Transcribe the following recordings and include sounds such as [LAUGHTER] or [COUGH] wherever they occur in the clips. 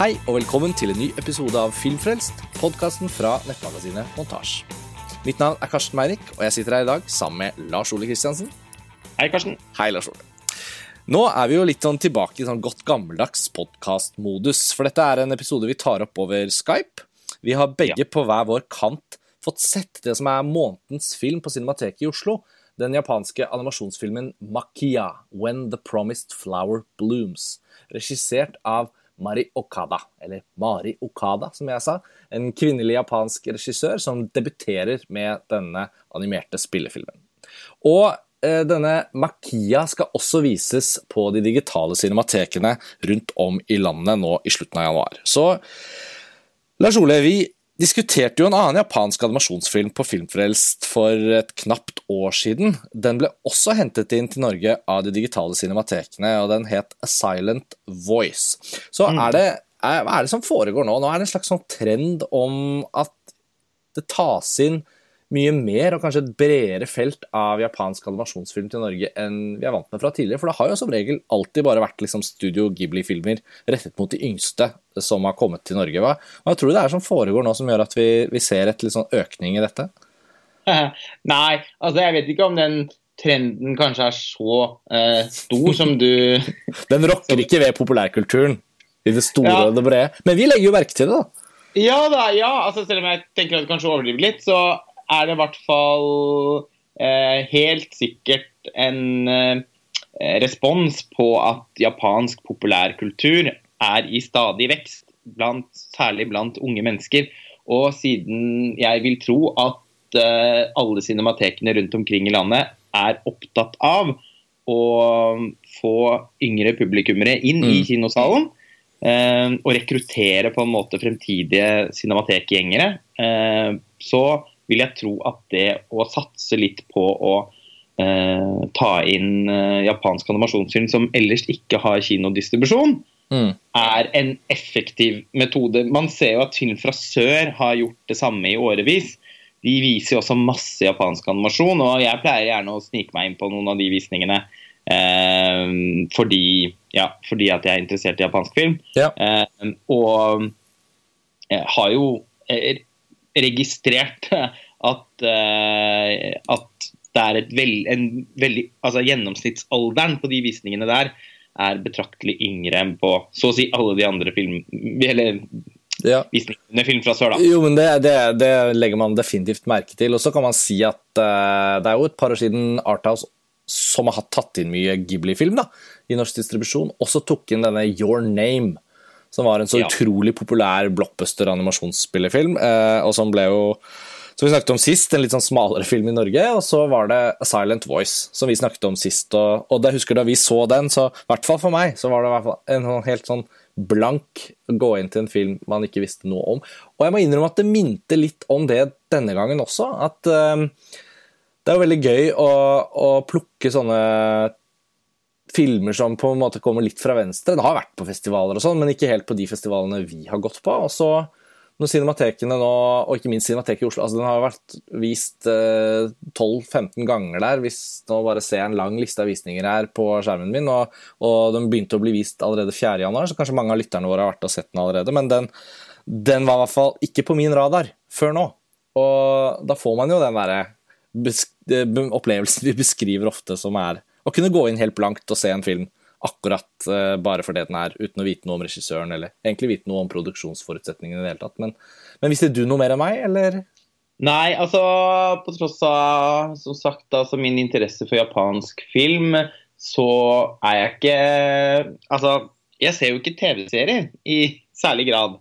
Hei og velkommen til en ny episode av Filmfrelst, podkasten fra nettmagasinet Montasj. Mitt navn er Karsten Meirik, og jeg sitter her i dag sammen med Lars Ole Kristiansen. Hei, Karsten. Hei, Lars Ole. Nå er vi jo litt sånn tilbake i sånn godt gammeldags podkastmodus, for dette er en episode vi tar opp over Skype. Vi har begge på hver vår kant fått sett det som er månedens film på Cinemateket i Oslo. Den japanske animasjonsfilmen Makia, When the Promised Flower Blooms. Regissert av Mari Okada, eller Mari Okada, som jeg sa. En kvinnelig japansk regissør som debuterer med denne animerte spillefilmen. Og eh, denne Makia skal også vises på de digitale cinematekene rundt om i landet nå i slutten av januar. Så Lars Ole, vi diskuterte jo en annen japansk animasjonsfilm på Filmfrelst for et knapt år siden. Den ble også hentet inn til Norge av de digitale cinematekene, og den het A Silent Voice. Så er det, er, hva er det som foregår nå? Nå er det en slags sånn trend om at det tas inn mye mer og kanskje et bredere felt av japansk animasjonsfilm til Norge enn vi er vant med fra tidligere. For det har jo som regel alltid bare vært liksom Studio Ghibli-filmer rettet mot de yngste som har kommet til Norge. Hva, hva tror du det er som foregår nå som gjør at vi, vi ser et litt sånn økning i dette? [LAUGHS] Nei, altså jeg vet ikke om den trenden kanskje er så uh, stor som du [LAUGHS] Den rokker ikke ved populærkulturen i det store ja. og det brede. Men vi legger jo merke til det, da. Ja da, ja. Altså, selv om jeg tenker at det kanskje overdriver litt, så er det i hvert fall uh, helt sikkert en uh, respons på at japansk populærkultur er i stadig vekst, blant, særlig blant unge mennesker. Og siden jeg vil tro at alle cinematekene rundt omkring i landet er opptatt av å få yngre publikummere inn mm. i kinosalen, Eh, og rekruttere på en måte fremtidige cinematekgjengere, Eh, så vil jeg tro at det å satse litt på å ta inn japansk animasjonsfilm som ellers ikke har kinodistribusjon, mm. er en effektiv metode. Man ser jo at film fra sør har gjort det samme i årevis. De viser jo også masse japansk animasjon, og jeg pleier gjerne å snike meg inn på noen av de visningene eh, fordi, ja, fordi, at jeg er interessert i japansk film. Ja. Eh, og jeg har jo eh, registrert at, eh, at det er et veld, en veldig, altså Gjennomsnittsalderen på de visningene der er betraktelig yngre enn på så å si alle de andre film... Eller ja. visningene film fra sør, da. Jo, men det, det, det, legger man definitivt merke til. Og så kan man si at uh, det er jo et par år siden Arthouse som har tatt inn mye Ghibli-film da, i norsk distribusjon, også tok inn denne Your Name, som var en så ja. utrolig populær blockbuster-animasjonsspillefilm, uh, og som ble jo som vi snakket om sist, en litt sånn smalere film i Norge. Og så var det A Silent Voice, som vi snakket om sist. Og, og da husker da vi så den, så i hvert fall for meg, så var det en sånn helt sånn blank gå inn til en film man ikke visste noe om. Og jeg må innrømme at det minte litt om det denne gangen også. At um, det er jo veldig gøy å, å plukke sånne filmer som på en måte kommer litt fra venstre. Det har vært på festivaler og sånn, men ikke helt på de festivalene vi har gått på. Og så når cinematekene nå, og ikke minst Cinemateket i Oslo, altså den har vært vist eh, 12-15 ganger der. Hvis nå bare ser en lang liste av visninger her på skjermen min, og, og den begynte å bli vist allerede 4.1, så kanskje mange av lytterne våre har vært og sett den allerede. Men den, den var i hvert fall ikke på min radar før nå. Og da får man jo den derre opplevelsen vi beskriver ofte, som er å kunne gå inn helt blankt og se en film akkurat uh, bare fordi den er, uten å vite noe om regissøren eller egentlig vite noe om produksjonsforutsetningene i det hele tatt. Men, men visste du noe mer enn meg, eller? Nei, altså på tross av som sagt altså min interesse for japansk film, så er jeg ikke Altså, jeg ser jo ikke TV-serier i særlig grad.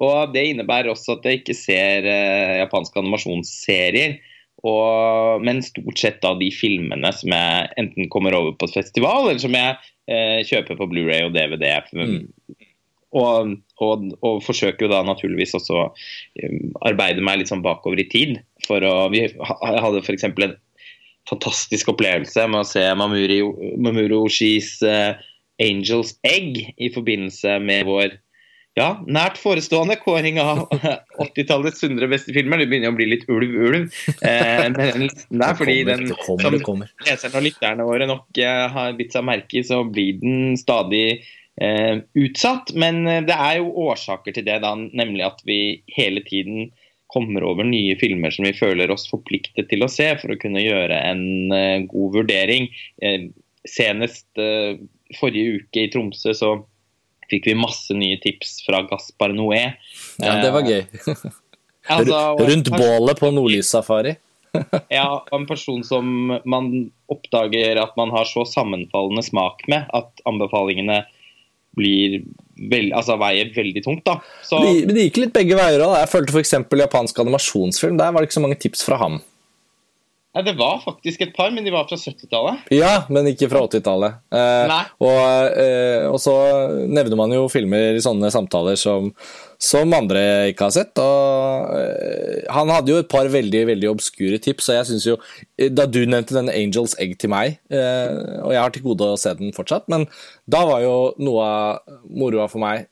Og det innebærer også at jeg ikke ser uh, japanske animasjonsserier. Og, men stort sett da de filmene som jeg enten kommer over på et festival, eller som jeg eh, kjøper på Blu-ray og DVD. Mm. Og, og, og, forsøker jo da naturligvis også um, arbeide meg litt sånn bakover i tid. For å, vi hadde f.eks. en fantastisk opplevelse med å se Mamuri, Mamuro Oshis uh, 'Angels Egg' i forbindelse med vår ja, nært forestående kåring av 80-tallets 100 beste filmer. Det begynner å bli litt ulv-ulv. Eh, den listen der, fordi den, som leserne og lytterne våre nok eh, har bitt seg merke i, så blir den stadig eh, utsatt. Men eh, det er jo årsaker til det, da, nemlig at vi hele tiden kommer over nye filmer som vi føler oss forpliktet til å se for å kunne gjøre en uh, god vurdering. Uh, senest forrige uke i Tromsø så fikk vi masse nye tips fra Gaspar Noé. Ja, det var gøy. [LAUGHS] altså, Rundt bålet på nordlyssafari. [LAUGHS] ja, en person som man oppdager at man har så sammenfallende smak med at anbefalingene blir vel, altså, veier veldig tungt. da. Så... Men det gikk litt begge veier òg. Jeg følte f.eks. japansk animasjonsfilm. Der var det ikke så mange tips fra ham. Ja, Det var faktisk et par, men de var fra 70-tallet. Ja, men ikke fra 80-tallet. Eh, og, eh, og, så nevner man jo filmer i sånne samtaler som, som andre ikke har sett. Og, eh, han hadde jo et par veldig veldig obskure tips, og jeg syns jo eh, Da du nevnte den Angels Egg til meg, eh, og jeg har til gode å se den fortsatt, men da var jo noe av moroa for meg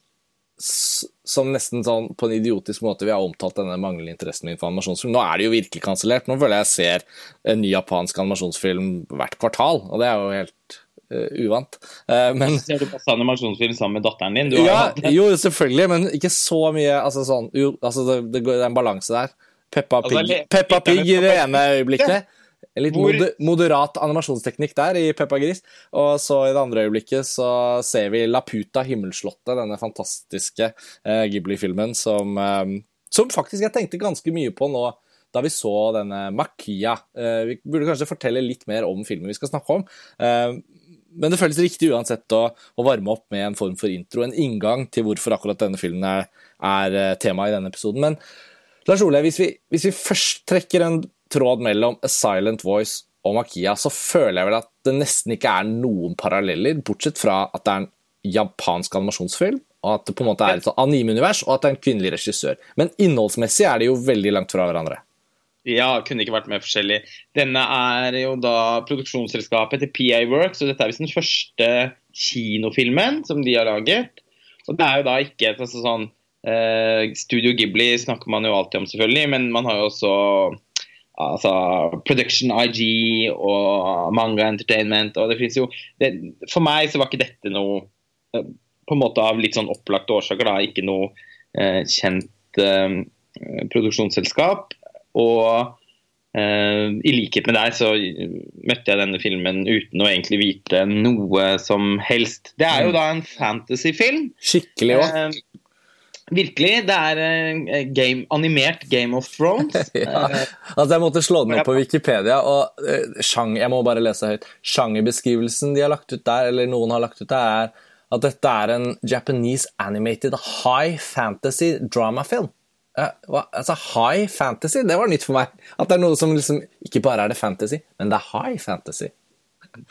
som nesten sånn på en idiotisk måte vi har omtalt denne manglende interessen min for animasjonsfilm. Nå er det jo virkelig kansellert. Nå føler jeg jeg ser en ny japansk animasjonsfilm hvert kvartal, og det er jo helt uh, uvant. Uh, men Ser du masse animasjonsfilm sammen med datteren din? ja, jo, selvfølgelig, men ikke så mye. Altså sånn, jo, altså det, det, det er en balanse der. Peppa altså, Pig, altså, Peppa Pig i det ene øyeblikket. En litt Hvor... moderat animasjonsteknikk der i Peppa Gris. Og så i det andre øyeblikket så ser vi Laputa, himmelslottet, denne fantastiske eh, Ghibli-filmen som, eh, som faktisk jeg tenkte ganske mye på nå da vi så denne Makia. Eh, vi burde kanskje fortelle litt mer om filmen vi skal snakke om. Eh, men det føles riktig uansett å, å, varme opp med en form for intro, en inngang til hvorfor akkurat denne filmen er, er eh, tema i denne episoden. Men Lars Ole, hvis vi, hvis vi først trekker en tråd mellom A Silent Voice og Makia, så føler jeg vel at det nesten ikke er noen paralleller, bortsett fra at det er en japansk animasjonsfilm, og at det på en måte er et anime-univers, og at det er en kvinnelig regissør. Men innholdsmessig er de jo veldig langt fra hverandre. Ja, kunne ikke vært mer forskjellig. Denne er jo da produksjonsselskapet til PA Works, og dette er visst den første kinofilmen som de har laget. Og det er jo da ikke et altså sånn eh, Studio Ghibli snakker man jo alltid om, selvfølgelig, men man har jo også altså Production IG og Manga Entertainment. og det finnes jo, det, For meg så var ikke dette noe eh, på en måte av litt sånn opplagte årsaker, da, ikke noe eh, kjent eh, produksjonsselskap. Og eh, i likhet med deg så møtte jeg denne filmen uten å egentlig vite noe som helst. Det er jo mm. da en fantasyfilm. Skikkelig òg. Virkelig. Det er uh, game, animert Game of Thrones. [LAUGHS] ja, altså Jeg måtte slå den opp på Wikipedia, og uh, sjang, jeg må bare lese høyt. Sjangerbeskrivelsen de har lagt ut der, eller noen har lagt ut der, er at dette er en Japanese animated high fantasy dramafilm. Uh, altså, high fantasy, det var nytt for meg. At det er noe som liksom ikke bare er det fantasy, men det er high fantasy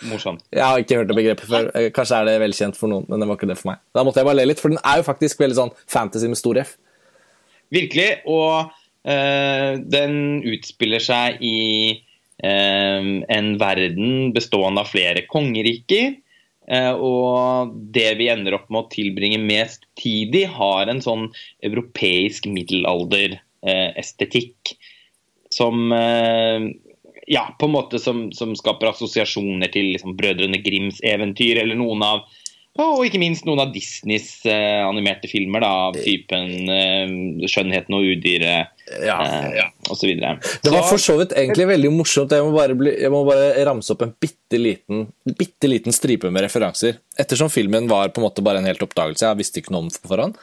morsomt. Jeg har ikke hørt det begrepet før. Eh, kanskje er det velkjent for noen, men det var ikke det for meg. Da måtte jeg bare le litt, for den er jo faktisk veldig sånn fantasy med stor F. Virkelig, og øh, den utspiller seg i øh, en verden bestående av flere kongeriker. Uh, og det vi ender opp med å tilbringe mest tid i, har en sånn europeisk middelalderestetikk. Uh, som ja, på en måte som, som skaper assosiasjoner til liksom, Brødrene Grims eventyr, eller noen av og ikke minst noen av Disneys eh, animerte filmer da, av typen eh, 'Skjønnheten og udyret' ja, uh, ja. osv. Det var for så vidt egentlig veldig morsomt. Jeg må bare, bli, jeg må bare ramse opp en bitte liten, bitte liten stripe med referanser. Ettersom filmen var på en måte bare en helt oppdagelse, jeg visste ikke noe om på forhånd,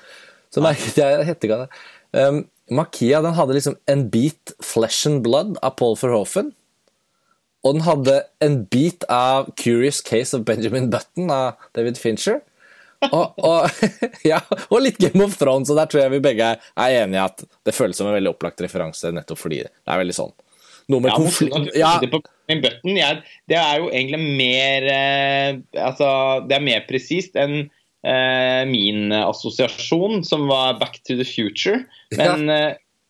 så merket jeg hettegane. Um, Makia den hadde liksom en bit 'Flesh and Blood' av Paul Verhoeven. Og den hadde en bit av 'Curious Case of Benjamin Button' av David Fincher. Og, og, [LAUGHS] ja, og, litt Game of Thrones, og der tror jeg vi begge er enige at det føles som en veldig opplagt referanse, nettopp fordi det er veldig sånn noe med ja, konflikt ja. Det er jo egentlig mer eh, Altså, det er mer presist enn eh, min assosiasjon, som var Back to the Future. Men ja.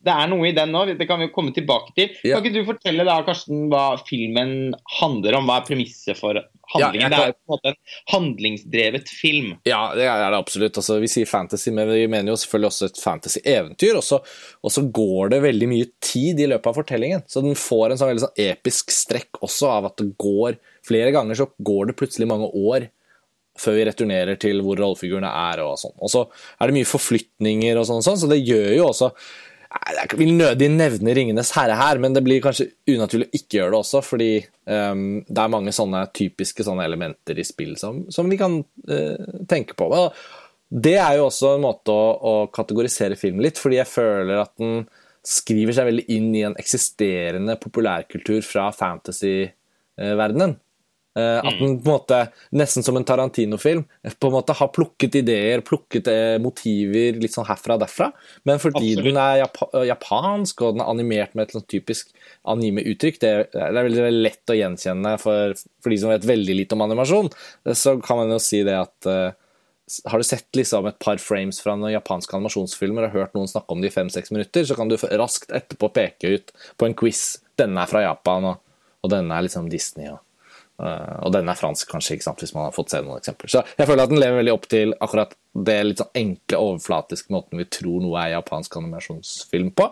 Det er noe i den nå, det kan vi jo komme tilbake til. Ja. Kan ikke du fortelle da, Karsten, hva filmen handler om? Hva er premisset for handlingen? Ja. Det er på en måte en handlingsdrevet film. Ja, det er det absolutt. Altså, vi sier fantasy, men vi mener jo selvfølgelig også et fantasy-eventyr. Og så går det veldig mye tid i løpet av fortellingen. Så den får en sånn veldig sånn episk strekk også av at det går flere ganger så går det plutselig mange år før vi returnerer til hvor rollefigurene er. Og sånn. Og så er det mye forflytninger, og sånn, og sånn så det gjør jo også jeg vil nødig nevne 'Ringenes herre' her, men det blir kanskje unaturlig å ikke gjøre det også, fordi um, det er mange sånne typiske sånne elementer i spill som, som vi kan uh, tenke på. Men det er jo også en måte å, å, kategorisere film litt, fordi jeg føler at den skriver seg veldig inn i en eksisterende populærkultur fra fantasy-verdenen. Uh, at mm. den på en måte, nesten som en Tarantino-film, på en måte har plukket ideer, plukket uh, motiver litt sånn herfra og derfra. Men fordi Absolutt. den er japa japansk og den er animert med et sånn typisk anime-uttrykk, det, er veldig, lett å gjenkjenne for, for, de som vet veldig lite om animasjon. Så kan man jo si det at uh, har du sett liksom et par frames fra noen japanske animasjonsfilmer og hørt noen snakke om det i fem-seks minutter, så kan du raskt etterpå peke ut på en quiz. Denne er fra Japan, og, og denne er liksom Disney. og og den er fransk, kanskje, ikke sant, hvis man har fått se noen eksempler. Så jeg føler at den lever veldig opp til akkurat det litt sånn enkle, overflatiske måten vi tror noe er japansk animasjonsfilm på.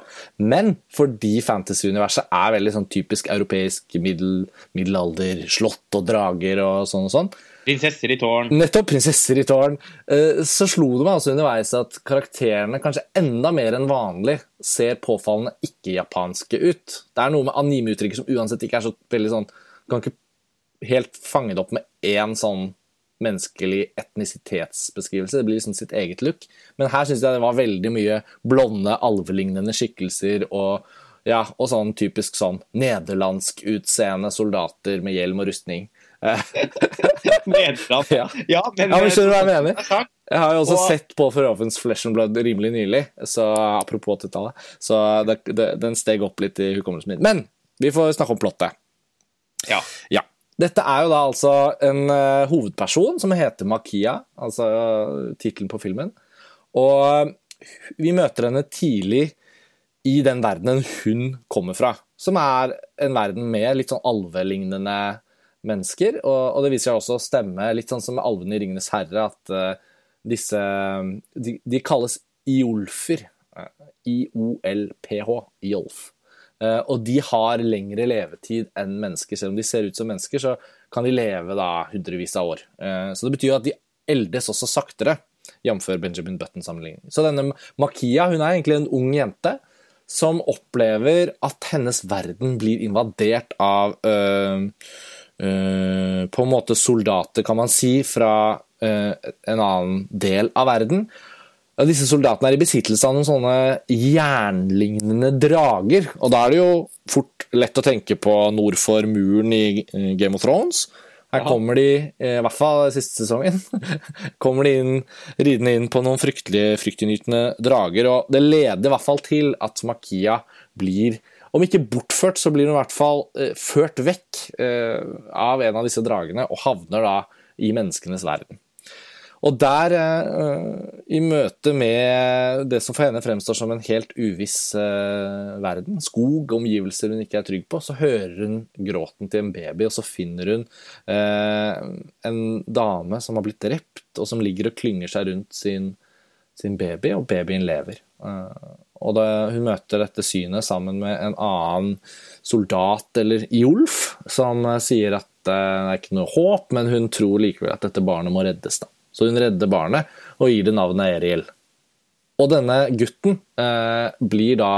Men fordi fantasy-universet er veldig sånn typisk europeisk middel, middelalder, slott og drager og sånn og sånn Prinsesser i tårn. Nettopp. Prinsesser i tårn. Uh, så slo det meg altså underveis at karakterene kanskje enda mer enn vanlig ser påfallende ikke-japanske ut. Det er noe med anime-uttrykket som uansett ikke er så veldig sånn kan ikke helt fanget opp med én sånn menneskelig etnisitetsbeskrivelse. Det blir liksom sitt eget look. Men her syns jeg det var veldig mye blonde, alvelignende skikkelser og, ja, og sånn typisk sånn nederlandsk-utseende soldater med hjelm og rustning. [LAUGHS] [LAUGHS] Nederland? Ja. Ja, men, ja, men skjønner du hva jeg mener? Jeg har jo også og... sett på Forhovens Flesh and Blood rimelig nylig, så apropos 80-tallet. Så det, det, den steg opp litt i hukommelsen min. Men vi får snakke om plottet. Ja. ja. Dette er jo da altså en uh, hovedperson som heter Makia, altså uh, tittelen på filmen. Og vi møter henne tidlig i den verdenen hun kommer fra, som er en verden med litt sånn alvelignende mennesker. Og, og det viser seg også å stemme litt sånn som alvene i 'Ringenes herre', at uh, disse de, de, kalles iolfer. I-O-L-P-H. Iolf. Eh, og de har lengre levetid enn mennesker. Selv om de ser ut som mennesker, så kan de leve da hundrevis av år. Eh, så det betyr at de eldes også saktere, jf. Benjamin Button-sammenligning. Så denne Makia hun er egentlig en ung jente som opplever at hennes verden blir invadert av øh, øh, På en måte soldater, kan man si, fra øh, en annen del av verden. Disse soldatene er i besittelse av noen sånne jernlignende drager. Og da er det jo fort lett å tenke på nord for muren i Game of Thrones. Her kommer de, i hvert fall siste sesongen, [LAUGHS] kommer de inn, ridende inn på noen fryktelige, fryktinngytende drager. Og det leder i hvert fall til at Makia blir, om ikke bortført, så blir hun i hvert fall eh, ført vekk eh, av en av disse dragene og havner da i menneskenes verden. Og der, uh, i møte med det som for henne fremstår som en helt uviss uh, verden, skog, omgivelser hun ikke er trygg på, så hører hun gråten til en baby, og så finner hun uh, en dame som har blitt drept, og som ligger og klynger seg rundt sin, sin baby, og babyen lever. og hun møter dette synet sammen med en annen soldat, eller Iolf, som sier at det er ikke noe håp, men hun tror likevel at dette barnet må reddes. da. Så hun redder barnet og gir det navnet Eriel. Og denne gutten eh, blir da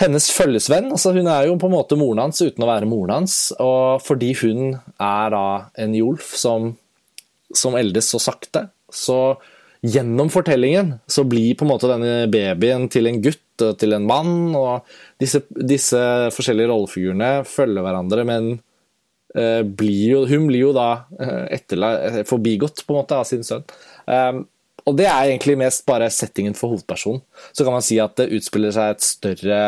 hennes følgesvenn. altså Hun er jo på en måte moren hans uten å være moren hans. Og fordi hun er da en jolf som, som eldes så sakte, så gjennom fortellingen så blir på en måte denne babyen til en gutt til en mann. Og disse, disse forskjellige rollefigurene følger hverandre, men blir jo, hun blir jo da eh, eh, forbigått på en måte av sin sønn. Og det er egentlig mest bare settingen for hovedpersonen. Så kan man si at det utspiller seg større,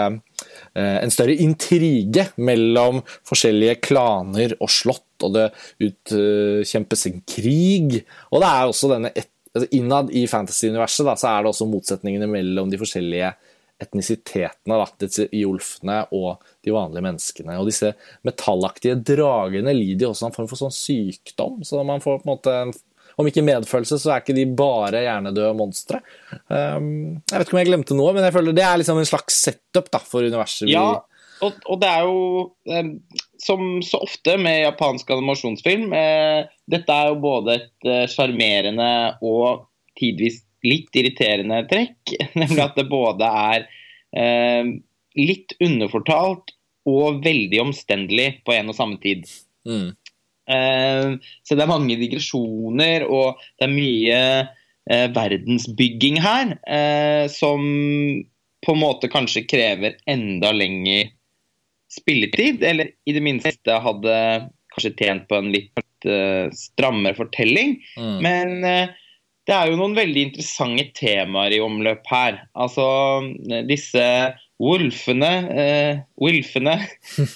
en større intrige mellom forskjellige klaner og slott, og det utkjempes en krig. Og det er også denne altså Innad i fantasy-universet så er det også motsetningene mellom de forskjellige etnisitetene, da, disse iolfene og de vanlige menneskene. Og disse metallaktige dragene lider jo også en form for sånn sykdom. Så man får på en måte om ikke medfølelse, så er ikke de bare hjernedøde monstre. Um, jeg vet ikke om jeg glemte noe, men jeg føler det er liksom en slags setup da, for universet. Ja, og, og, det er jo um, som så ofte med japansk animasjonsfilm, eh, dette er jo både et eh, sjarmerende og tidvis litt irriterende trekk. [LAUGHS] Nemlig at det både er eh, litt underfortalt og veldig omstendelig på en og samme tid. Mm. Eh, så det er mange digresjoner, og det er mye eh, verdensbygging her eh, som på en måte kanskje krever enda lengre spilletid, eller i det minste hadde kanskje tjent på en litt uh, strammere fortelling. Mm. Men uh, det er jo noen veldig interessante temaer i omløp her. Altså disse wolfene eh, Wilfene [LAUGHS]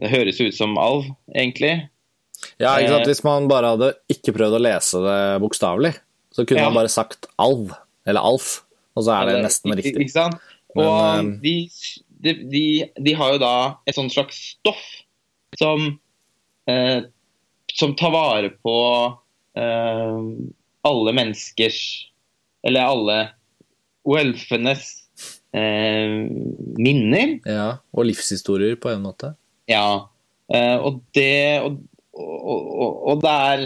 Det høres ut som alv, egentlig. Ja, ikke sant? Hvis man bare hadde ikke prøvd å lese det bokstavelig, så kunne Ja. man bare sagt alv, eller alf, og så er det nesten riktig. Ikke sant? Og Men, de, de, de, de har jo da et sånt slags stoff som eh, Som tar vare på eh, alle menneskers Eller alle welfenes eh, minner. Ja, og livshistorier på en måte. Ja. Eh, og det og, og, og, og det er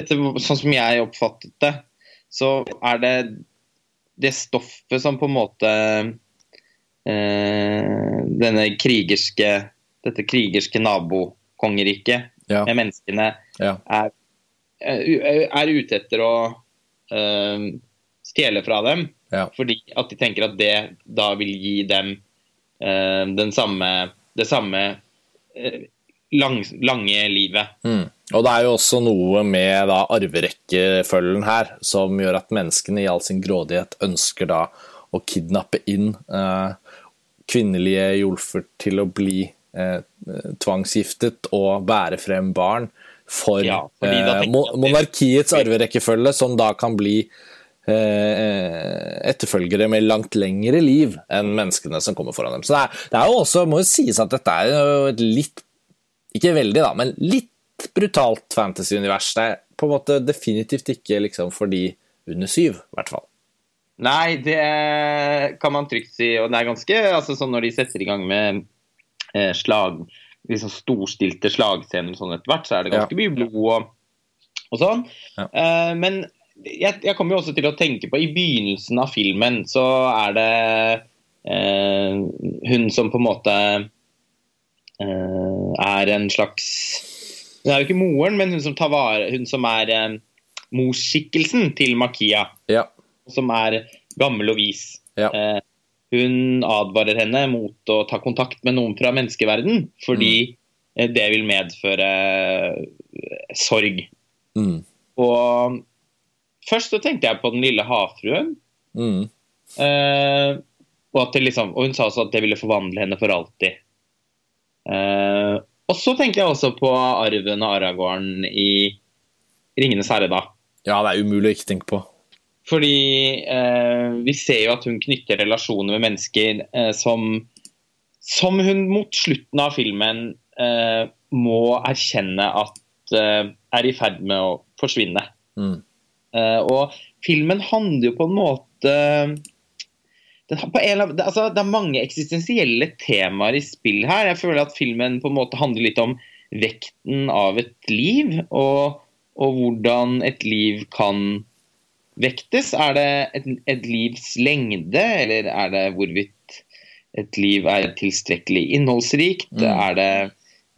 etter, Sånn som jeg oppfattet det, så er det det stoffet som på en måte eh, Denne krigerske Dette krigerske nabokongeriket Ja. med menneskene Ja. er, er er ute etter å eh, stjele fra dem. Ja. Fordi at de tenker at det da vil gi dem eh, den samme, det samme eh, lang, lange livet. Mm. Og det er jo også noe med da arverekkefølgen her som gjør at menneskene i all sin grådighet ønsker da å kidnappe inn eh, kvinnelige jolfer til å bli eh, tvangsgiftet og bære frem barn for Ja, eh, monarkiets arverekkefølge, som da kan bli eh, etterfølgere med langt lengre liv enn menneskene som kommer foran dem. Så det er, det er jo også, må jo sies at dette er et litt ikke veldig, da, men litt brutalt fantasy-univers. Det er på en måte definitivt ikke liksom for de under syv, i hvert fall. Nei, det kan man trygt si. Og det er ganske altså, sånn når de setter i gang med eh, slag liksom storstilte slagscener og sånn etter hvert, så er det ganske mye blod og, og sånn. Eh, men jeg, jeg kommer jo også til å tenke på I begynnelsen av filmen så er det eh, hun som på en måte eh, er en slags Hun er jo ikke moren, men hun som tar vare Hun som er eh, morsskikkelsen til Makia Ja. som er gammel og vis. Ja. Eh, hun advarer henne mot å ta kontakt med noen fra menneskeverden, fordi mm. det vil medføre eh, sorg. Mm. Og først så tenkte jeg på den lille havfruen. Mm. Eh, og, liksom, og hun sa også at det ville forvandle henne for alltid. Eh, og så tenkte jeg også på arven og Aragorn i Ringenes herre, da. ja, det er umulig å ikke tenke på. Fordi eh, vi ser jo at hun knytter relasjoner med mennesker eh, som, som hun mot slutten av filmen eh, må erkjenne at eh, er i ferd med å forsvinne. Mm. Eh, og filmen handler jo på en måte på en, av, altså, det er mange eksistensielle temaer i spill her. Jeg føler at filmen på en måte handler litt om vekten av et liv, og, og hvordan et liv kan vektes. Er det et, et livs lengde, eller er det hvorvidt et liv er tilstrekkelig innholdsrikt? Mm. Er det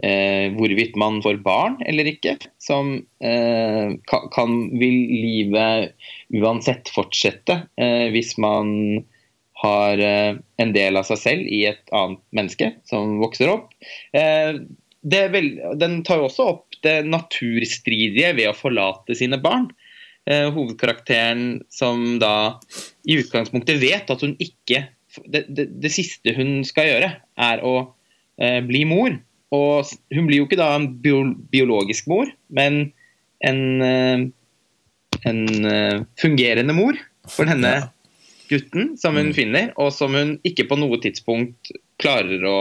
eh, hvorvidt man får barn eller ikke? Som eh, kan, kan Vil livet uansett fortsette eh, hvis man har eh, en del av seg selv i et annet menneske som vokser opp? Eh, det vel, den tar jo også opp det naturstridige ved å forlate sine barn. Eh, hovedkarakteren som da i utgangspunktet vet at hun ikke Det, det, det siste hun skal gjøre, er å eh, bli mor. Og hun blir jo ikke da en bio, biologisk mor, men en, eh, en eh, fungerende mor for denne Ja. gutten som hun Mm. finner, og som hun ikke på noe tidspunkt klarer å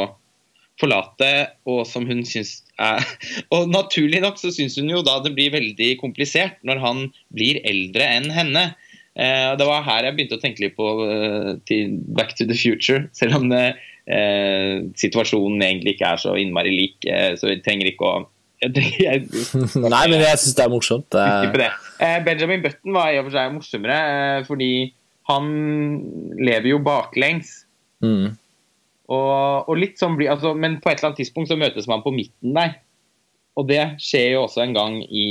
forlate, og som hun syns er [LAUGHS] Og naturlig nok så syns hun jo da det blir veldig komplisert når han blir eldre enn henne. Eh, det var her jeg begynte å tenke litt på eh, til Back to the Future, selv om det eh, situasjonen egentlig ikke er så innmari lik, eh, så vi trenger ikke å jeg, [LAUGHS] Nei, men jeg syns det er morsomt. Det. Eh, Benjamin Button var i og for seg morsommere, fordi han lever jo baklengs. Mm. Og, og, litt sånn blir, altså, Men på et eller annet tidspunkt så møtes man på midten der. Og det skjer jo også en gang i,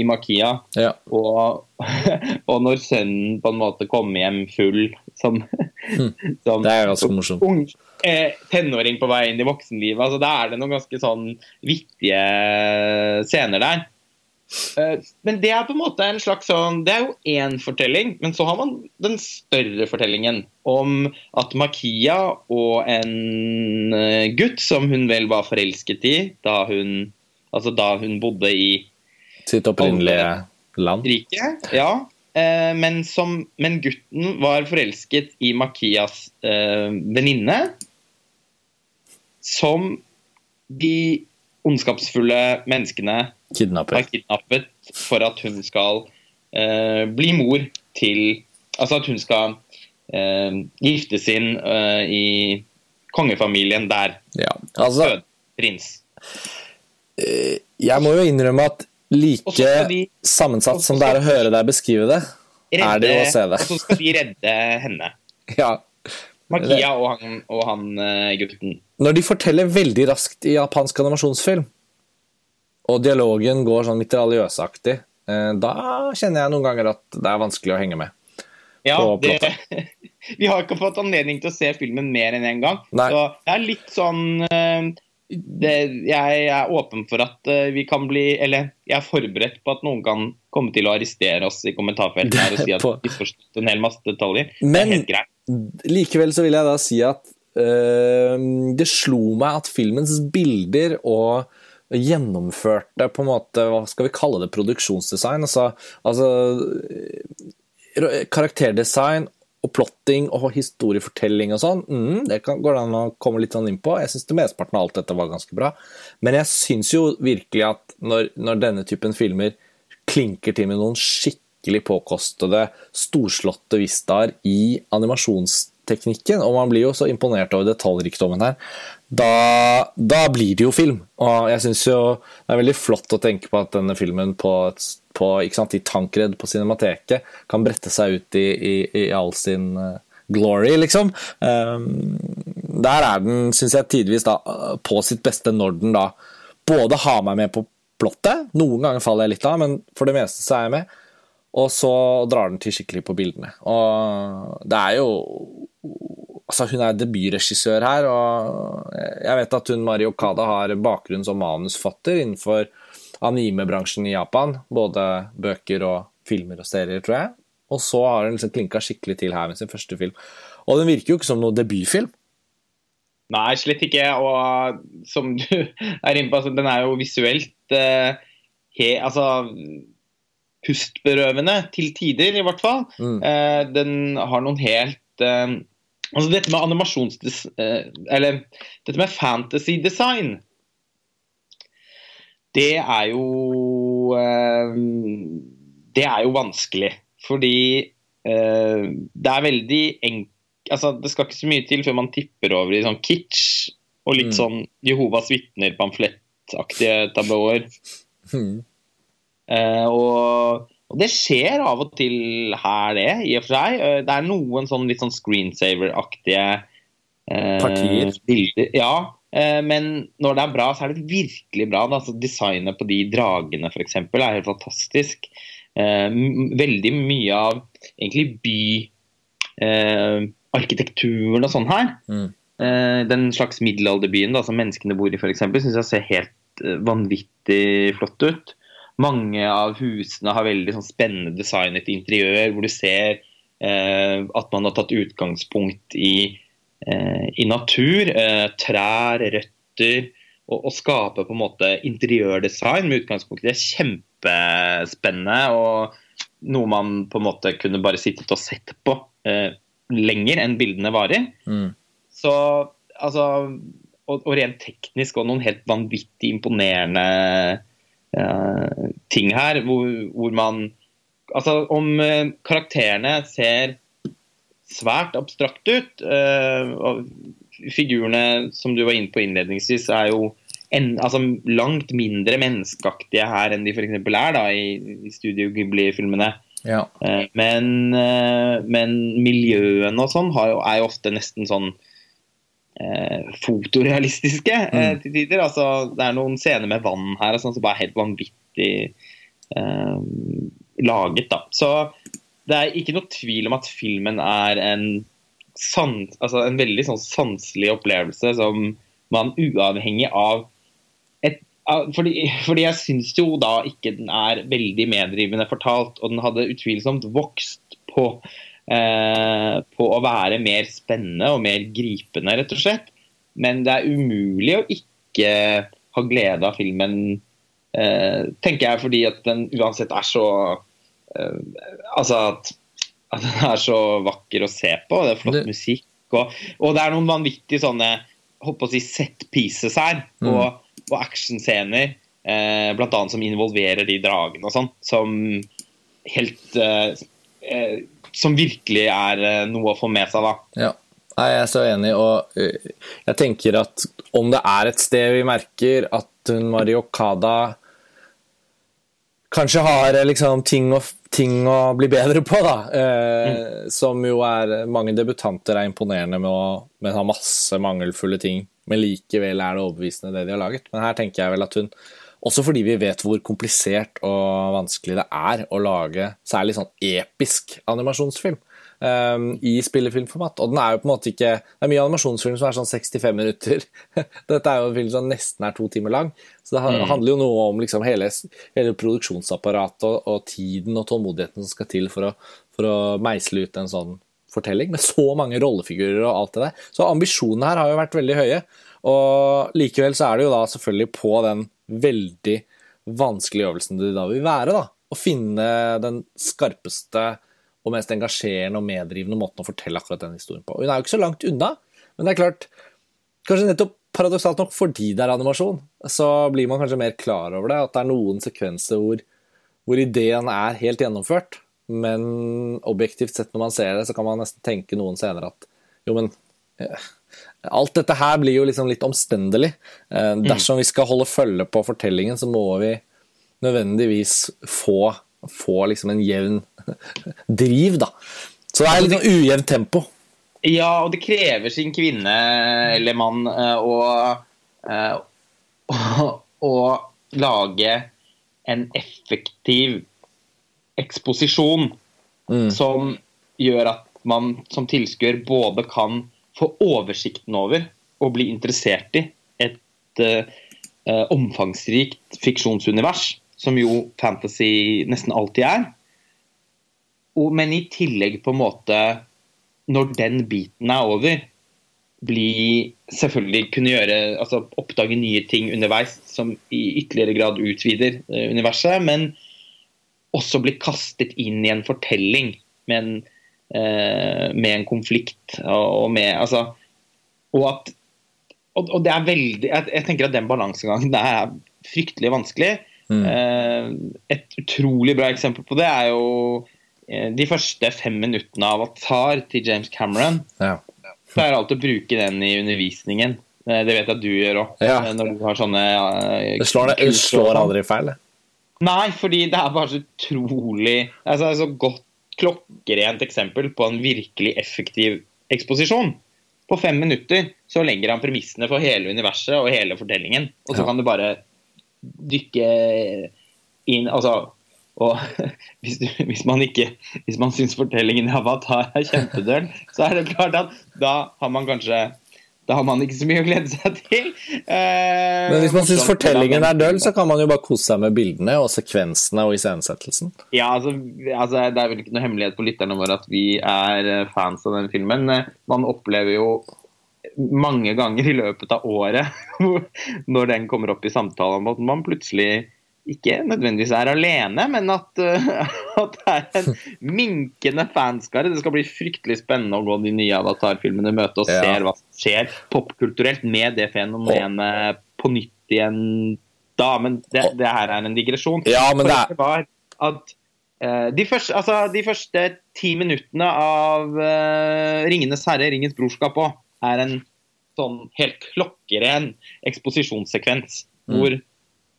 i Makia. Ja. Og, [LAUGHS] og, når sønnen på en måte kommer hjem full som, mm. som Det er ganske morsomt. Ung, eh, tenåring på vei inn i voksenlivet. altså Da er det noen ganske sånn vittige scener der. Eh, men det er på en måte en slags sånn Det er jo én fortelling, men så har man den større fortellingen om at Makia og en eh, gutt som hun vel var forelsket i da hun Altså da hun bodde i Sitt opprinnelige land? Riket, ja. Eh, men, som, men, gutten var forelsket i Makias eh, venninne, som de ondskapsfulle menneskene Kidnapper. har kidnappet for at hun skal eh, bli mor til Altså at hun skal eh, giftes inn eh, i kongefamilien der. Ja, altså, prins. Eh, jeg må jo innrømme at like de, sammensatt som det er å høre deg beskrive det, redde, er det jo å se det. Og så skal de redde henne. [LAUGHS] ja. Magia og han, og han uh, gutten. Når de forteller veldig raskt i japansk animasjonsfilm, og dialogen går sånn mitraljøsaktig, uh, da kjenner jeg noen ganger at det er vanskelig å henge med. Ja, det, [LAUGHS] vi har ikke fått anledning til å se filmen mer enn én en gang. Nei. Så det er litt sånn uh, det, jeg er åpen for at uh, vi kan bli Eller jeg er forberedt på at noen kan komme til å arrestere oss i kommentarfeltet her og si [LAUGHS] at vi forstår en hel masse detaljer. Men likevel så vil jeg da si at øh, det slo meg at filmens bilder og gjennomførte på en måte, hva skal vi kalle det, produksjonsdesign. Altså, altså karakterdesign og plotting og historiefortelling og sånn, mm, det kan, går det an å komme litt sånn inn på. Jeg syns mesteparten av alt dette var ganske bra. Men jeg syns jo virkelig at når, når, denne typen filmer klinker til med noen skikkelig påkostede, storslåtte vistaer i animasjonsteknikken, og man blir jo så imponert over detaljrikdommen her, da, da blir det jo film. Og jeg syns jo det er veldig flott å tenke på at denne filmen på på, sant, i Tankred på Cinemateket kan brette seg ut i, i, i all sin uh, glory, liksom. Um, der er den, syns jeg, tidvis da, på sitt beste når den da både har meg med på plottet, noen ganger faller jeg litt av, men for det meste så er jeg med, og så drar den til skikkelig på bildene. Og det er jo Altså, hun er debutregissør her, og jeg vet at hun Mari Okada har bakgrunn som manusfatter innenfor anime-bransjen i Japan. Både bøker og filmer og serier, tror jeg. Og så har hun liksom klinka skikkelig til her med sin første film. Og den virker jo ikke som noen debutfilm. Nei, slett ikke. Og som du er inne på, altså, den er jo visuelt eh, he, altså, pustberøvende til tider, i hvert fall. Mm. Eh, den har noen helt eh, Altså dette med animasjons... Eh, eller dette med fantasy design det er jo eh, Det er jo vanskelig. Fordi eh, det er veldig enkelt altså, Det skal ikke så mye til før man tipper over i sånn kitsch og litt mm. sånn Jehovas vitner-pamflettaktige tablåer. [LAUGHS] Mm. Og, og, det skjer av og til her, det, i og for seg. Det er noen sånn litt sånn screensaver-aktige eh, Partier? Bilder. Ja, Eh, men når det er bra, så er det virkelig bra. Altså, designet på de dragene f.eks. er helt fantastisk. Eh, veldig mye av egentlig byarkitekturen eh, og sånn her. Mm. Den slags middelalderbyen da, som menneskene bor i f.eks., syns jeg ser helt vanvittig flott ut. Mange av husene har veldig sånn, spennende designet interiør, hvor du ser eh, at man har tatt utgangspunkt i Eh, i natur. Eh, trær, røtter. Og, og skape på en måte interiørdesign med utgangspunkt i det. Kjempespennende. og noe man på en måte kunne bare sittet og sett på eh, lenger enn bildene varer. Mm. Så altså og, og, rent teknisk og noen helt vanvittig imponerende eh, ting her, hvor, hvor, man Altså, om eh, karakterene ser svært abstrakt ut. Uh, figurene som du var inne på innledningsvis, er jo en, altså, langt mindre menneskeaktige her enn de f.eks. er da, i, i Studio Ghibli-filmene. Ja. Eh, men, eh, men miljøene og sånn er jo ofte nesten sånn eh, fotorealistiske eh, Mm. til tider. Altså, det er noen scener med vann her og sånn som bare er helt vanvittig eh, laget. da. Så det er ikke noe tvil om at filmen er en, sans, altså en veldig sånn sanselig opplevelse som man uavhengig av et, fordi, fordi jeg syns jo da ikke den er veldig meddrivende fortalt, og den hadde utvilsomt vokst på, på å være mer spennende og mer gripende, rett og slett. Men det er umulig å ikke ha glede av filmen, eh, tenker jeg, fordi at den uansett er så eh, Altså at, at den er så vakker å se på, det er flott musikk. Og, og det er noen vanvittige sånne holdt på å si set pieces her, Mm. og, og actionscener, eh, annet som involverer de dragene og sånn, som helt eh, eh, Som virkelig er eh, noe å få med seg, da. Ja. Nei, jeg er så enig, og øh, jeg tenker at om det er et sted vi merker at hun Mario Okada kanskje har eh, liksom ting å, ting å bli bedre på, da. Eh, Som jo er Mange debutanter er imponerende med å men har masse mangelfulle ting, men likevel er det overbevisende det de har laget. Men her tenker jeg vel at hun også fordi vi vet hvor komplisert og vanskelig det er å lage særlig sånn episk animasjonsfilm um, i spillefilmformat. Og den er jo på en måte ikke Det er mye animasjonsfilm som er sånn 65 minutter. [LAUGHS] Dette er jo en film som nesten er to timer lang. Så det handler jo noe om liksom hele, hele produksjonsapparatet og, og tiden og tålmodigheten som skal til for å, for å meisle ut en sånn fortelling med så mange rollefigurer og alt det der. Så ambisjonene her har jo vært veldig høye. Og likevel så er det jo da selvfølgelig på den veldig vanskelige øvelsen det da vil være, da. Å finne den skarpeste og mest engasjerende og meddrivende måten å fortelle akkurat den historien på. Hun er jo ikke så langt unna, men det er klart Kanskje nettopp paradoksalt nok fordi det er animasjon, så blir man kanskje mer klar over det. At det er noen sekvenser hvor, hvor ideen er helt gjennomført, men objektivt sett når man ser det, så kan man nesten tenke noen senere at jo, men alt dette her blir jo liksom litt omstendelig. Eh, dersom vi skal holde følge på fortellingen, så må vi nødvendigvis få, få liksom en jevn [LAUGHS] driv, da. Så det er litt sånn ujevnt tempo. Ja, og det krever sin kvinne eller mann eh, å, eh, å, [LAUGHS] å lage en effektiv eksposisjon Mm. som gjør at man som tilskuer både kan få oversikten over og bli interessert i et eh, omfangsrikt fiksjonsunivers, som jo fantasy nesten alltid er. Og, men i tillegg på en måte, når den biten er over, bli selvfølgelig kunne gjøre altså oppdage nye ting underveis som i ytterligere grad utvider eh, universet, men også bli kastet inn i en fortelling med en, med en konflikt og, med altså og at og, og det er veldig jeg, jeg tenker at den balansegangen er fryktelig vanskelig. Mm. Eh, et utrolig bra eksempel på det er jo eh, de første fem minuttene av Avatar til James Cameron. Ja. Pleier alltid å bruke den i undervisningen. Eh, Det vet jeg at du gjør òg. Ja. Når du har sånne eh, Det slår, det slår sånn. aldri feil, det. Nei, fordi det er bare så utrolig altså, det er Så godt klokkerent eksempel på en virkelig effektiv eksposisjon. På fem minutter så legger han premissene for hele universet og hele fortellingen. Og så Ja. kan du bare dykke inn Altså og [LAUGHS] hvis, du, hvis man ikke Hvis man syns fortellingen i Avatar er kjempedøl, så er det klart at da har man kanskje da har man ikke så mye å glede seg til. Eh, Men hvis man syns fortellingen er døll, så kan man jo bare kose seg med bildene og sekvensene og iscenesettelsen. Ja, altså, altså Det er vel ikke noe hemmelighet på lytterne våre at vi er eh, fans av den filmen. Eh, Man opplever jo mange ganger i løpet av året [LAUGHS] når den kommer opp i samtalen, at man plutselig ikke nødvendigvis er alene, men at, eh, [LAUGHS] at det er en minkende fanskare. Det skal bli fryktelig spennende å gå de nye Avatar-filmene i møte og Ja. se hva som skjer popkulturelt med det fenomenet på nytt igjen da. Men det, det her er en digresjon. Ja, men det var at uh, de, første, altså, de første ti minuttene av uh, 'Ringenes herre', 'Ringens brorskap' òg, er en sånn helt klokkeren eksposisjonssekvens. Mm. hvor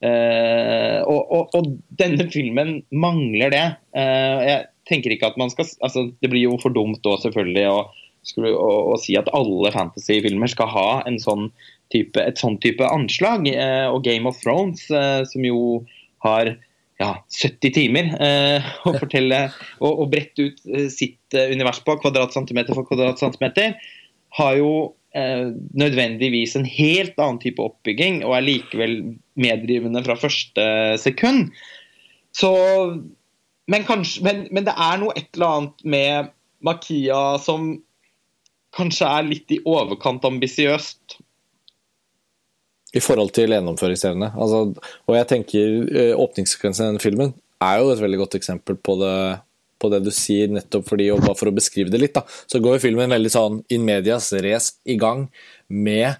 eh, og, og, og, denne filmen mangler det. Uh, jeg tenker ikke at man skal altså Det blir jo for dumt da, selvfølgelig, å, skulle, å, å si at alle fantasyfilmer skal ha en sånn type, et sånn type anslag. Uh, og Game of Thrones, som jo har ja, 70 timer å [LAUGHS] fortelle og, og, brette ut sitt univers på, kvadratcentimeter for kvadratcentimeter, har jo nødvendigvis en helt annen type oppbygging og er likevel meddrivende fra første sekund. Så men, kanskje, men, men, det er noe et eller annet med Makia som kanskje er litt i overkant ambisiøst. I forhold til gjennomføringsevne. Altså, og jeg tenker eh, åpningssekvensen i denne filmen er jo et veldig godt eksempel på det, på det du sier, nettopp fordi, og bare for å beskrive det litt, da, så går jo filmen veldig sånn in medias race i gang med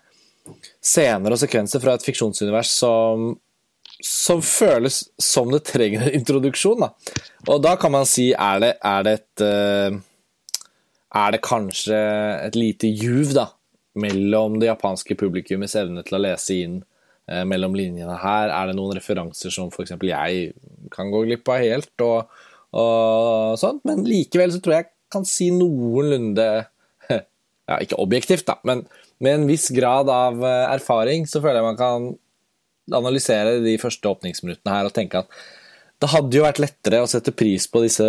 scener og sekvenser fra et fiksjonsunivers som som føles som det trenger en introduksjon. Da. Og da kan man si er det, er det et uh, Er det kanskje et lite juv da, mellom det japanske publikummets evne til å lese inn uh, mellom linjene her? Er det noen referanser som f.eks. jeg kan gå glipp av helt? og og sånt, men likevel så tror jeg jeg kan si noenlunde [LAUGHS] ja, Ikke objektivt, da, men med en viss grad av eh, erfaring så føler jeg man kan analysere de første åpningsminuttene her og tenke at det hadde jo vært lettere å sette pris på disse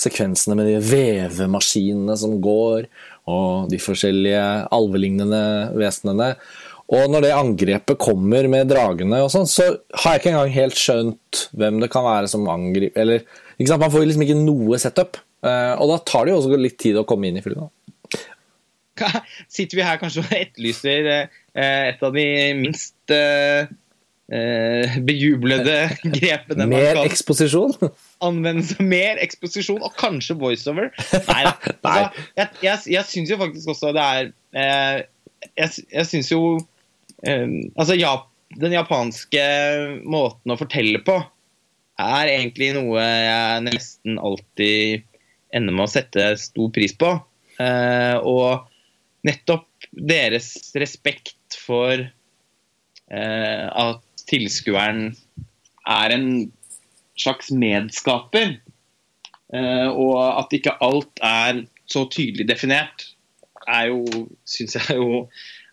sekvensene med de vevemaskinene som går, og de forskjellige alvelignende vesenene. Og når det angrepet kommer med dragene og sånn, så har jeg ikke engang helt skjønt hvem det kan være som angriper Eller? Man får liksom ikke noe setup. Eh, og da tar det jo også litt tid å komme inn i filmen. Sitter vi her kanskje og etterlyser eh, et av de minst eh, bejublede grepene Mer eksposisjon? Anvendelse mer eksposisjon, og kanskje voiceover. Nei da. [LAUGHS] Altså, jeg jeg, jeg syns jo faktisk også det er Jeg, jeg syns jo Altså, ja, den japanske måten å fortelle på er egentlig noe jeg nesten alltid ender med å sette stor pris på. Eh, og nettopp deres respekt for eh, at tilskueren er en slags medskaper, eh, og at ikke alt er så tydelig definert, er jo, syns jeg jo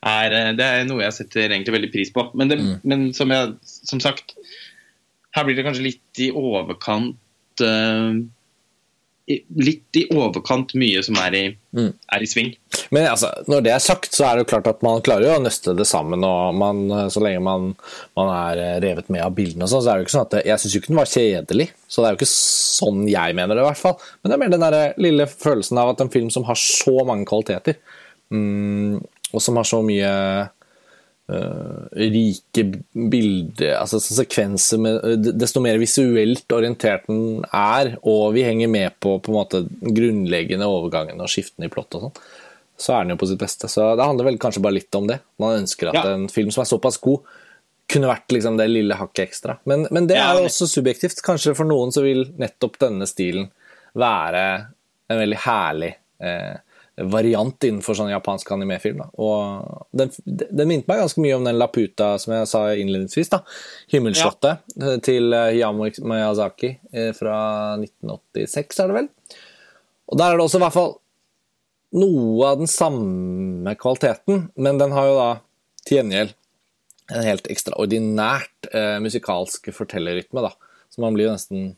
er Det er noe jeg setter egentlig veldig pris på. Men, det, mm. men som, jeg, som sagt, her blir det kanskje litt i overkant uh, Litt i overkant mye som er i, mm. er i sving. Men altså, når det er sagt, så er det jo klart at man klarer jo å nøste det sammen. og man, Så lenge man, man, er revet med av bildene, og sånn, så er det jo ikke sånn at det, Jeg syns jo ikke den var kjedelig, så det er jo ikke sånn jeg mener det, i hvert fall. Men det er mer den der lille følelsen av at en film som har så mange kvaliteter, mm, og som har så mye Uh, rike bilder altså sekvenser med Desto mer visuelt orientert den er, og vi henger med på på en måte grunnleggende overgangene og skiftene i plott og sånn, så er den jo på sitt beste. Så det handler vel kanskje bare litt om det. Man ønsker at ja. en film som er såpass god, kunne vært liksom det lille hakket ekstra. Men, men det er jo også subjektivt. Kanskje for noen så vil nettopp denne stilen være en veldig herlig eh, variant innenfor sånn japansk animefilm. Da. Og den, den minte meg ganske mye om den Laputa som jeg sa innledningsvis. da, 'Himmelslottet' ja. til eh, Miyazaki eh, fra 1986, er det vel. Og Der er det også i hvert fall noe av den samme kvaliteten, men den har jo da til gjengjeld en helt ekstraordinært eh, musikalsk fortellerrytme, da. Så man blir jo nesten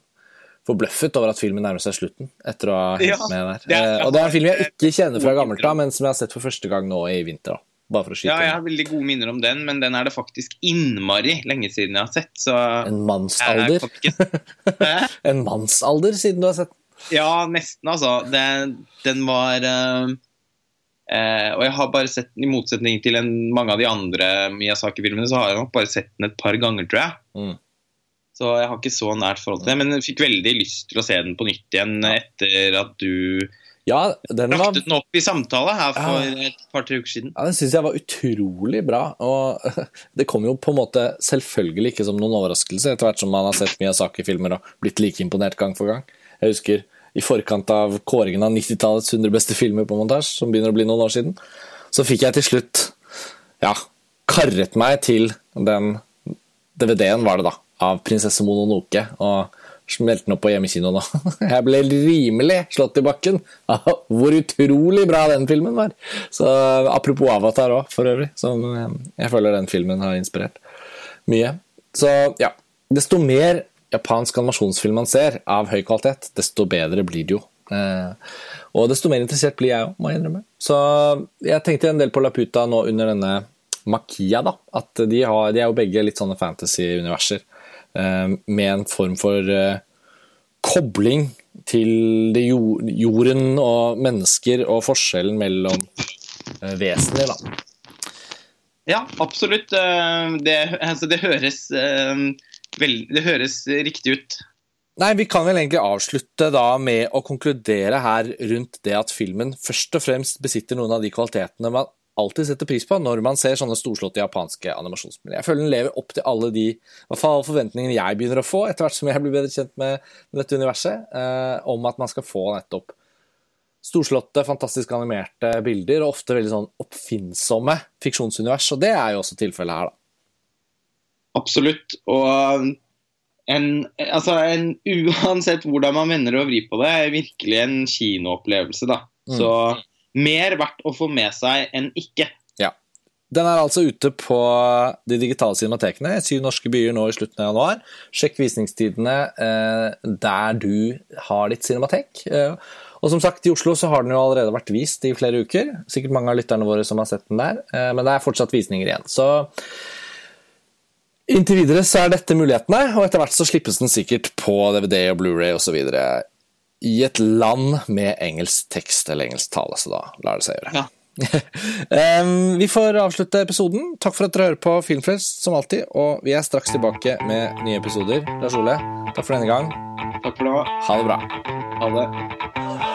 forbløffet over at filmen nærmer seg slutten. etter å ha ja, med der. Det er, eh, og det er en film jeg ikke kjenner fra gammelt av, men som jeg har sett for første gang nå i vinter. da. Bare for å skyte Ja, jeg har veldig gode minner om den, men den er det faktisk innmari lenge siden jeg har sett. Så en mannsalder? [LAUGHS] en mannsalder siden du har sett den? Ja, nesten, altså. Den, den var uh, uh, Og jeg har bare sett den, i motsetning til en, mange av de andre Miyazaki-filmene, så har jeg nok bare sett den et par ganger, tror jeg. Mm. Så jeg har ikke så nært forhold til det. Men jeg fikk veldig lyst til å se den på nytt igjen etter at du ja, den var... brakte den opp i samtale her for ja. et par-tre uker siden. Ja, Den syns jeg var utrolig bra. Og [LAUGHS] det kom jo på en måte selvfølgelig ikke som noen overraskelse, etter hvert som man har sett Miyazaki-filmer og blitt like imponert gang for gang. Jeg husker i forkant av kåringen av 90-tallets 100 beste filmer på montasje, som begynner å bli noen år siden, så fikk jeg til slutt ja, karret meg til den DVD-en, var det da, av 'Prinsesse Mononoke'. og smelte den opp på hjemmekino nå. [LAUGHS] Jeg ble rimelig slått i bakken av hvor utrolig bra den filmen var. Så Apropos Avatar òg, for øvrig, som jeg føler den filmen har inspirert mye. Så ja, desto mer japansk animasjonsfilm man ser av høy kvalitet, desto bedre blir det jo. Eh, og desto mer interessert blir jeg òg, må jeg innrømme. Så jeg tenkte en del på Laputa nå under denne Makia, da. At de, har, de er jo begge litt sånne fantasy-universer. Eh, med en form for eh, kobling til det jorden og mennesker og forskjellen mellom vesener, da. Ja, absolutt. Det, altså, det, høres, vel, det høres riktig ut. Nei, Vi kan vel egentlig avslutte da med å konkludere her rundt det at filmen først og fremst besitter noen av de kvalitetene man alltid setter pris på når man ser sånne storslåtte japanske animasjonsmiljøer. Jeg føler den lever opp til alle de hvert fall forventningene jeg begynner å få, etter hvert som jeg blir bedre kjent med, dette universet, eh, om at man skal få nettopp storslåtte, fantastisk animerte bilder, og ofte veldig sånn oppfinnsomme fiksjonsunivers. Og det er jo også tilfellet her, da. Absolutt. Og en, altså en, uansett hvordan man vender og vrir på det, er virkelig en kinoopplevelse. da. Mm. Så mer verdt å få med seg enn ikke. Ja. Den er altså ute på de digitale cinematekene i syv norske byer nå i slutten av januar. Sjekk visningstidene eh, der du har ditt cinematek. Eh, og som sagt, I Oslo så har den jo allerede vært vist i flere uker. Sikkert mange av lytterne våre som har sett den der. Eh, men det er fortsatt visninger igjen. Så Inntil videre så er dette mulighetene, og etter hvert så slippes den sikkert på DVD og Blu-ray osv. i et land med engelsk tekst eller engelsk tale, så da lar det seg gjøre. Ja. [LAUGHS] vi får avslutte episoden. Takk for at dere hører på Filmfrelst som alltid, og vi er straks tilbake med nye episoder. Lars Ole, takk for denne gang. Takk for det. Ha det bra. Ha det.